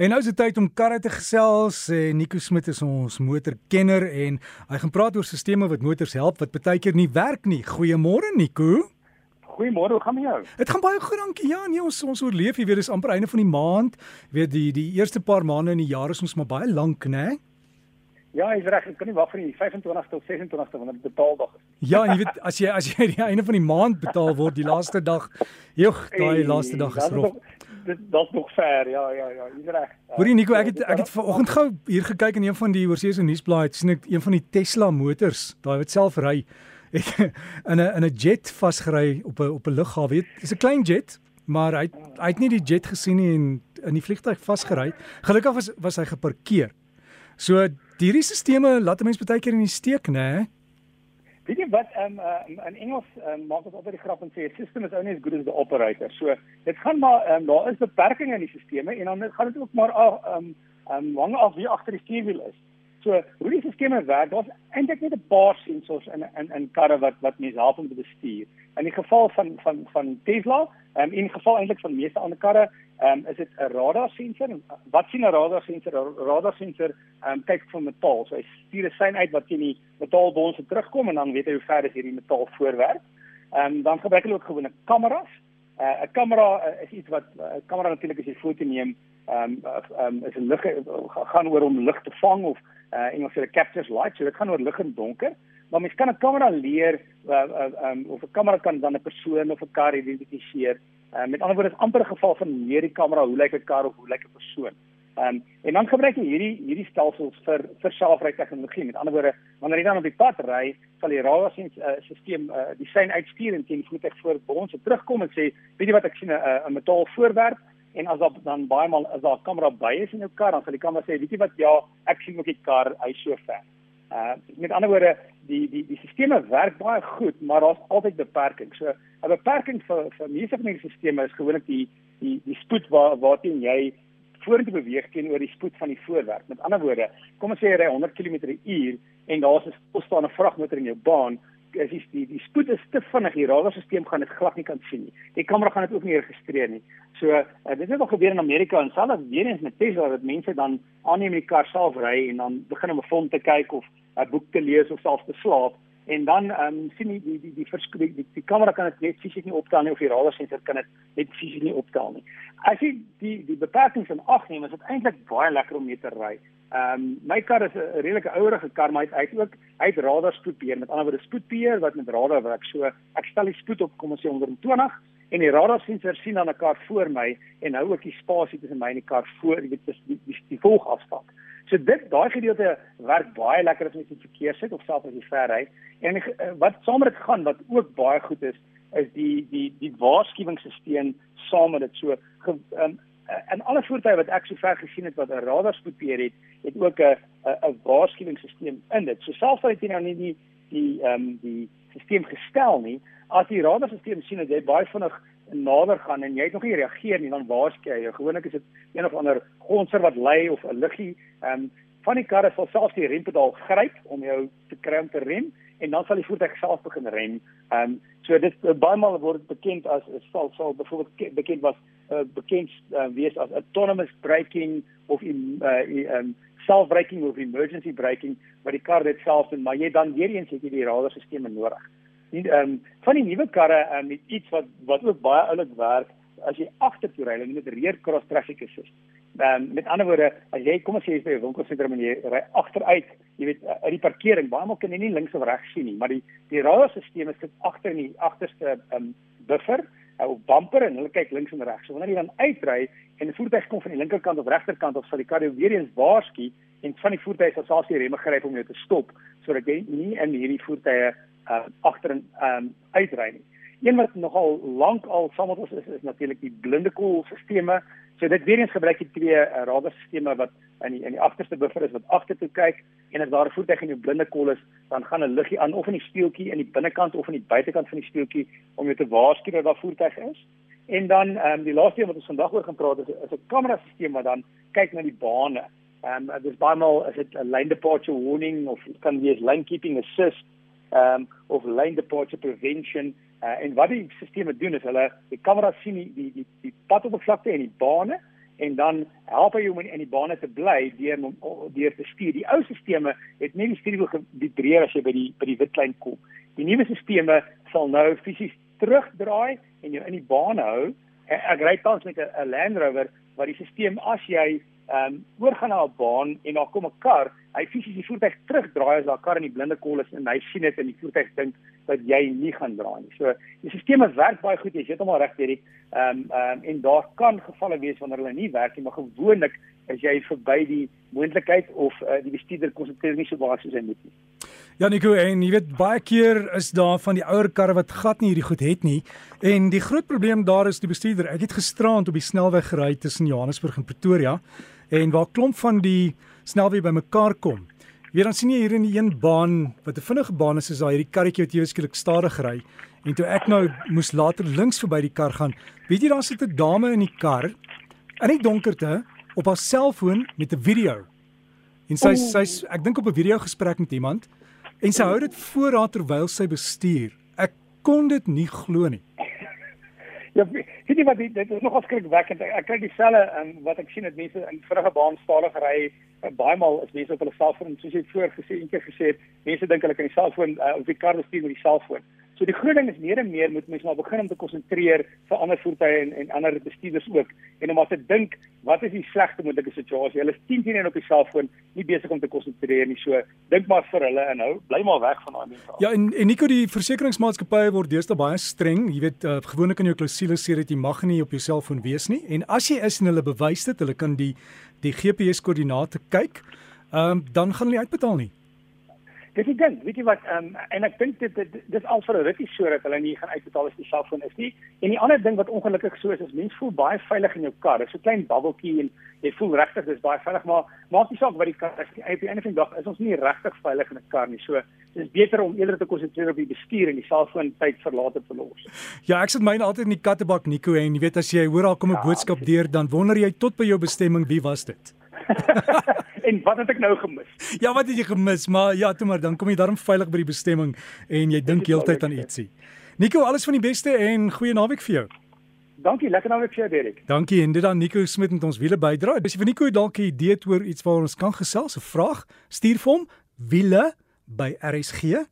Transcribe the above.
En nou is dit tyd om karre te gesels. Eh, Nico Smit is ons motorkenner en hy gaan praat oor stelsels wat motors help wat baie keer nie werk nie. Goeiemôre Nico. Goeiemôre, hoe gaan dit met jou? Dit gaan baie goed, dankie. Ja, nee, ons ons oorleef, jy weet, dis amper einde van die maand. Jy weet die die eerste paar maande in die jaar is ons maar baie lank, né? Ja, jy's reg. Ek kan nie wag vir die 25ste of 26ste wanneer dit betaaldag is. Ja, jy weet as jy as jy die einde van die maand betaal word, die laaste dag, joh, daai laaste dag is rof dit dat's nog ver. Ja, ja, ja, jy's reg. Hoorie Nico, ek het ek het vanoggend gou hier gekyk in een van die oorseese nuusblaaie, sien ek een van die Tesla motors, daai wat self ry, in 'n in 'n jet vasgery op 'n op 'n lughawe. Dit is 'n klein jet, maar hy hy het nie die jet gesien nie en in die vliegtuig vasgery. Gelukkig was was hy geparkeer. So hierdie stelsels laat 'n mens baie keer in die steek, né? Nee? Weet jy wat um, uh, in Engels um, maak ons altyd die grap en sê a system is only as good as the operator. So dit gaan maar um, daar is beperkings in die stelsels en dan gaan dit ook maar af um um hang af wie agter die stuurwiel is. So hoe die stelsels werk, daar's eintlik net 'n paar sensors in in in karre wat wat mense help om te bestuur. In die geval van van van Tesla, um, in geval eintlik van meeste ander karre, Ehm um, is dit 'n radar sensor? Wat sien 'n radar sensor? 'n Radar sensor ehm um, kyk vir metaal. So hy stuur 'n sein uit wat teen die metaalbonse terugkom en dan weet hy hoe ver is hierdie metaal voorwerp. Ehm um, dan gebruik hulle ook gewone kameras. Eh, 'n uh, Kamera uh, is iets wat 'n uh, kamera natuurlik as jy foto neem, ehm um, ehm um, is 'n lig gaan oor om lig te vang of uh, Engels sê captures light, so dit gaan oor lig en donker. Maar mens kan 'n kamera leer uh, uh, um, of 'n kamera kan dan 'n persoon of 'n kar identifiseer. Uh, met ander woorde is amper 'n geval van meer die kamera hoe lyk 'n kar of hoe lyk 'n persoon. Um, en dan gebruik jy hierdie hierdie stelsels vir vir selfry tegnologie. Met ander woorde, wanneer jy dan op die pad ry, sal die radar sien uh, stelsel uh, die sein uitstuur en teen voet ek voor ons se terugkom en sê, weet jy wat ek sien 'n uh, 'n metaal voorwerp en as daar dan baie maal as daar 'n kamera by is in jou kar, dan sal die kamera sê, weet jy wat, ja, ek sien ook die kar hy so ver. Uh met ander woorde, die die die stelsels werk baie goed, maar daar's altyd beperkings. So 'n beperking vir vir meeste van die stelsels is gewoonlik die die die spoed waar waarteen jy vorentoe beweeg teenoor die spoed van die voorwerp. Met ander woorde, kom ons sê jy ry 100 km/h en daar's 'n stilstaande vragmotor in jou baan, is die die, die spoed is te vinnig, die radarstelsel gaan dit glad nie kan sien nie. Die kamera gaan dit ook nie registreer nie. So, uh, dit het al gebeur in Amerika en selfs weer eens met Tesla dat mense dan aanneem die kar self ry en dan begin om 'n fond te kyk of 'n boek te lees of selfs te slaap en dan ehm um, sien die die die die verskil die, die, kamera kan dit net fisies nie optel nie of die radarsensor kan dit net fisies nie optel nie. As jy die die beperkings in ag neem, is dit eintlik baie lekker om mee te ry. Ehm um, my kar is 'n redelike ouerige kar, maar hy het ook hy het radarspoedbeheer, met ander woorde spoedbeheer wat met radar werk. So ek stel die spoed op kom ons sê 120 en die radarsensor sien dan 'n kar voor my en hou ook die spasie tussen my en die kar voor, jy weet dis die die, die volgafstand. So dit daai gedeelte werk baie lekker as jy in verkeer sit of selfs as jy ver ry. En eh, wat saam met dit gaan wat ook baie goed is, is die die die waarskuwingsstelsel saam met dit so um, en eh, alle voertuie wat ek sover gesien het wat 'n radarspoedbeheer het, het ook 'n 'n waarskuwingsstelsel in dit. So selfs al het jy nou nie die die ehm um, die stelsel gestel nie, as die radarstelsel sien dat jy baie vinnig nader gaan en jy het nog nie reageer nie, dan waarsku jy. Gewoonlik is dit een of ander gonser wat lê of 'n liggie ehm um, van die karre sal selfs die rempedaal gryp om jou te kry om te rem en dan sal die voertuig self begin rem. Ehm um, so dit baie maal word bekend as sal sal byvoorbeeld bekend was uh, bekend uh, wees as autonomous braking of in uh, um, self braking of emergency braking wat die kar dit self doen maar jy dan weer eens het jy die radarstelsel nodig. Nie ehm um, van die nuwe karre um, met iets wat wat ook baie oulik werk as jy agtertoe ry met rear cross traffic assist. Ehm um, met ander woorde as jy kom ons sê jy is by 'n winkelsentrum en jy ry agteruit, jy weet uit die parkering, baie maal kan jy nie links of regs sien nie, maar die die radarstelsel sit agter in die agterste ehm um, buffer op bumper en hulle kyk links en regs. So wanneer jy dan uitry en 'n voertuig kom van die linkerkant of regterkant of sal die kar jou weer eens waarsku en van die voertuie sal die remme gryp om jou te stop sodat jy nie in hierdie voertuie uh, agter en um, uitry nie. Een wat nogal lank al saam met ons is is natuurlik die blinde koelstelsels. So dit weer eens gebruik jy twee uh, radarstelsels wat in die in die agterste buffer is wat agtertoe kyk en as daar 'n voertuig in jou blinde kol is, dan gaan 'n liggie aan of in die speeltjie in die binnekant of in die buitekant van die speeltjie om jou te waarsku dat daar voertuig is. En dan ehm um, die laaste een wat ons vandag oor gaan praat is is 'n kamerasisteem wat dan kyk na die bane. Ehm um, dis baie maal is dit 'n lane departure warning of kan wees lane keeping assist ehm um, of lane departure prevention uh, en wat die stelsels doen is hulle die kamera sien die die die, die padoppervlakte en die bane en dan help hy jou om in die bane te bly deur deur te stuur. Die ou stelsels het net die stuurwiel gevibreer as jy by die by die witlyn kom. Die nuwe stelsels sal nou fisies terugdraai en jou in die bane hou. Ek ry tans met 'n Land Rover waar die stelsel as jy ehm um, oorgaan na 'n baan en daar kom 'n kar, hy fisies die voertuig terugdraai as daar kar in die blinde kol is en hy sien dit en die voertuig dink dat jy nie gaan draai nie. So die stelsel werk baie goed, jy weet hom al reg hierdie. Ehm um, ehm um, en daar kan gevalle wees wanneer hulle nie werk nie, maar gewoonlik is jy verby die moontlikheid of uh, die bestuurder konsentreer nie so baie soos hy moet nie. Ja Nico, en jy weet baie keer is daar van die ouer karre wat gat nie hierdie goed het nie. En die groot probleem daar is die bestuurder. Ek het gisterand op die snelweg gery tussen Johannesburg en Pretoria en waar klomp van die snelweë bymekaar kom. Jy weet dan sien jy hier in die een baan wat 'n vinnige baan is, is daar hierdie karretjie wat eweskielik stadig ry en toe ek nou moes later links verby die kar gaan, weet jy daar sit 'n dame in die kar in die donkerte op haar selfoon met 'n video. En sy sy's ek dink op 'n video gesprek met iemand en sy hou dit voor haar terwyl sy bestuur. Ek kon dit nie glo nie. Ja, weet jy wat dit is nog afskrikwekkend. Ek kry dieselfde um, wat ek sien dat mense in vinnige baan stadig ry. Uh, baie maal is mense op hulle selfoon soos jy voor gesê eendag gesê het, mense dink hulle kan die selfoon uh, of die kar bestuur met die selfoon. So die groot ding is meer en meer moet mense maar begin om te konsentreer vir ander voertuie en en ander bestuurders ook en om maar te dink wat is die slegste moontlike situasie. Hulle is 10 teen 1 op die selfoon, nie besig om te konsentreer nie. So dink maar vir hulle en hou, bly maar weg van daai mense. Ja, en en Nico die versekeringsmaatskappye word deesdae baie streng. Jy weet, uh, gewoonlik in jou klousule sê dat jy mag nie op jou selfoon wees nie. En as jy is en hulle bewys dit, hulle kan die die GPS koördinate kyk, ehm um, dan gaan hulle uitbetaal nie. Dis die ding, weet jy wat, um, en ek dink dit dis al vir 'n rukkie so dat hulle nie gaan uitbetaal as die selfoon is nie. En die ander ding wat ongelukkig so is, is mense voel baie veilig in jou kar. Dit is so 'n klein bubbeltjie en jy voel regtig dis baie veilig, maar maak nie saak wat die kar is. Op die einde van die dag is ons nie regtig veilig in 'n kar nie. So dis beter om eerder te konsentreer op die bestuur en die selfoon tyd verlaat te los. Ja, ek sit myne altyd in die kattebak Nico en jy weet as jy hoor daar kom 'n ja, boodskap deur, dan wonder jy tot by jou bestemming wie was dit? en wat het ek nou gemis? Ja, wat het jy gemis? Maar ja, toe maar dan kom jy daarom veilig by die bestemming en jy dink heeltyd aan ietsie. Nico, alles van die beste en goeie naweek vir jou. Dankie, lekker naweek vir jou, Derek. Dankie en dit dan Nico Smit met ons wiele bydra. As jy vir Nico dalk 'n idee het oor iets waar ons kan gesels, 'n vraag, stuur vir hom wiele by rsg.co.za.